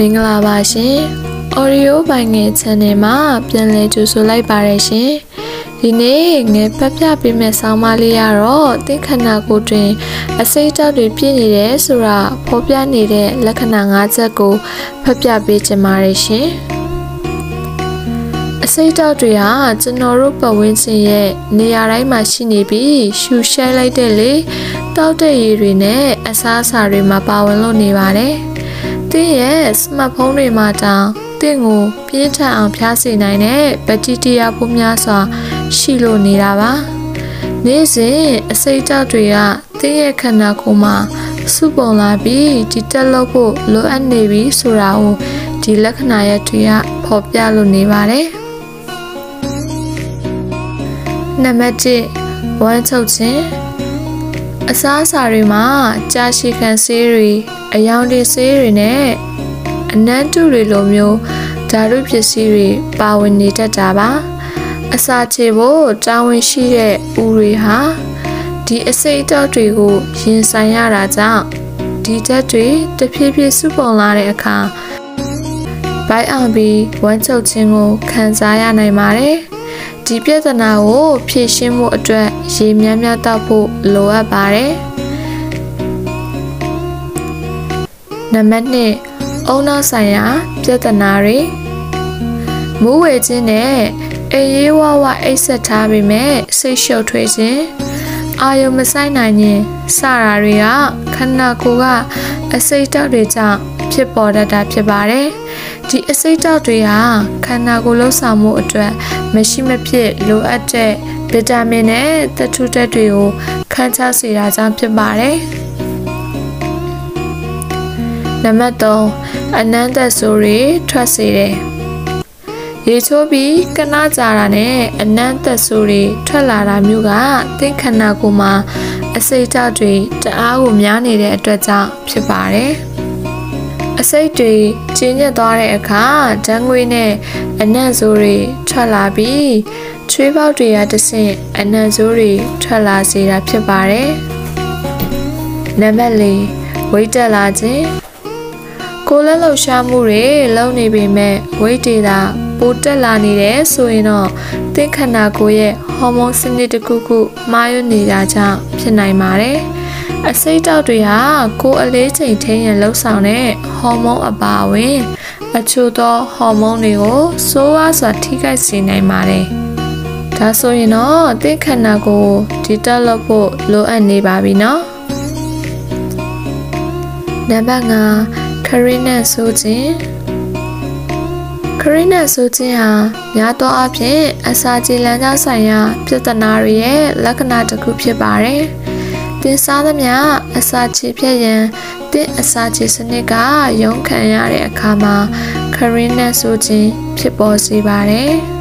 မင်္ဂလာပါရှင် Audio ပိုင်ငယ် channel မှာပြန်လည်ကြိုဆိုလိုက်ပါရရှင်ဒီနေ့ငယ်ဖတ်ပြပေးမယ့်ဆောင်းပါးလေးကတော့သင်္ခဏကိုယ်တွင် အစိတ်တောက်တွေပြည့်နေတယ်ဆိုတာဖော်ပြနေတဲ့လက္ခဏာ၅ချက်ကိုဖတ်ပြပေးချင်ပါတယ်ရှင်အစိတ်တောက်တွေဟာကျွန်တော်တို့ပတ်ဝန်းကျင်ရဲ့နေရာတိုင်းမှာရှိနေပြီးရှူရှဲလိုက်တဲ့လေတောက်တဲ့ရည်တွေနဲ့အစားအစာတွေမှာပါဝင်လို့နေပါတယ်။တ င်းရဲ့စမတ်ဖုန်းတွေမှာတောင်တင့်ကိုပြင်းထန်အောင်ဖျားစေနိုင်တဲ့ဘက်တီးရီးယားပိုးများစွာ ရှိလို့နေတာပါ။နေ့စဉ်အစိတ်တောက်တွေကတင်းရဲ့ခန္ဓာကိုယ်မှာစုပုံလာပြီးဒီတက်လို့ဖို့လိုအပ်နေပြီဆိုတာကိုဒီလက္ခဏာရက်တွေကဖော်ပြလို့နေပါတယ်။နံပါတ်1ဝမ်းချုပ်ခြင်း အစားအစာတွေမှာကြာရှည်ခံဆေးတွေအယောင်တွေဆေးတွေနဲ့အနံ့တုတွေလိုမျိုးဓာတုပစ္စည်းတွေပါဝင်နေတတ်တာပါအစာချေဖို့တာဝန်ရှိတဲ့ဦးတွေဟာဒီအစိတ်အတော့တွေကိုရင်ဆိုင်ရတာကြောင့်ဒီဓာတ်တွေတဖြည်းဖြည်းစုပုံလာတဲ့အခါဘိုက်အောင်ပြီးဝမ်းချုပ်ခြင်းကိုခံစားရနိုင်ပါတယ် ဒီပြဿနာကိုဖြေရှင်းမှုအတွက်ရေများများတောက်ဖို့လိုအပ်ပါတယ်။နံပါတ်1အုံနောက်ဆိုင်ရာပြဿနာတွေမူးဝေခြင်းနဲ့အေးရေးဝဝအိတ်ဆက်ထားပေမဲ့စိတ်ရှုပ်ထွေးခြင်း အာယုံမဆိုင်နိုင်ခြင်းစတာတွေကခန္ဓာကိုယ်ကအစိတ်တောက်တွေကြောင့်ဖြစ်ပေါ်တတ်တာဖြစ်ပါတယ်။ဒီအစိတ်တောက်တွေဟာခန္ဓာကိုယ်လှုပ်ဆောင်မှုအတွက်မရှိမဖြစ်လိုအပ်တဲ့ဗီတာမင်နဲ့သတ္တုဓာတ်တွေကိုခန်းချစေတာကြောင့်ဖြစ်ပါတယ်။နံပါတ်3အနန္တဆိုတွေထွက်စေတယ်။ ရေချိုးပြီးကနာကြတာနဲ့အနန္တဆိုတွေထွက်လာတာမျိုးကသင်္ခန္ဓာကိုယ်မှာအစိတ်တောက်တွေတအားကိုများနေတဲ့အတွက်ကြောင့်ဖြစ်ပါတယ်။အစိတ်တွေကျဉ်းညက်သွားတဲ့အခါဓာတ်ငွေနဲ့အနံ့ဆိုးတွေထွက်လာပြီးချွေးပေါက်တွေကတဆင့်အနံ့ဆိုးတွေထွက်လာစေတာဖြစ်ပါတယ်။နံပါတ်၄ဝိတ်တက်လာခြင်းကိုယ်လက်လှူရှားမှုတွေလုပ်နေပေမဲ့ဝိတ်တွေသာ ပိုတက်လာနေတယ်ဆိုရင်တော့သင်္ခန္ဓာကိုယ်ရဲ့ဟော်မုန်းစနစ်တစ်ခုခုမှားယွင်းနေတာကြောင့်ဖြစ်နိုင်ပါတယ်။အစိတ်တောက်တွေဟာကိုယ်အလေးချိန်ထိရင်လှုပ်ဆောင်တဲ့ဟော်မုန်းအပါအဝင် အချို့သောဟော်မုန်းတွေကိုစိုးဝါးစွာထိခိုက်စေနိုင်ပါတယ်။ဒါဆိုရင်တော့သင်ခန္ဓာကိုဒီတက်လို့ဖို့လိုအပ်နေပါပြီနော်။နံပါတ်5ခရင်းနဲ့ဆိုခြင်းခ ရင်းနဲ့ဆိုခြင်းဟာများသောအားဖြင့်အစာကြေလမ်းကြောင်းဆိုင်ရာပြဿနာတွေရဲ့လက္ခဏာတစ်ခုဖြစ်ပါတယ်။တင်စားသမျှအစာချေဖြစ်ရင်တစ်အစာချေစနစ်ကရုန်းခံရတဲ့အခါမှာခရင်းနဲ့ဆိုခြင်းဖြစ်ပေါ်စေပါတယ်။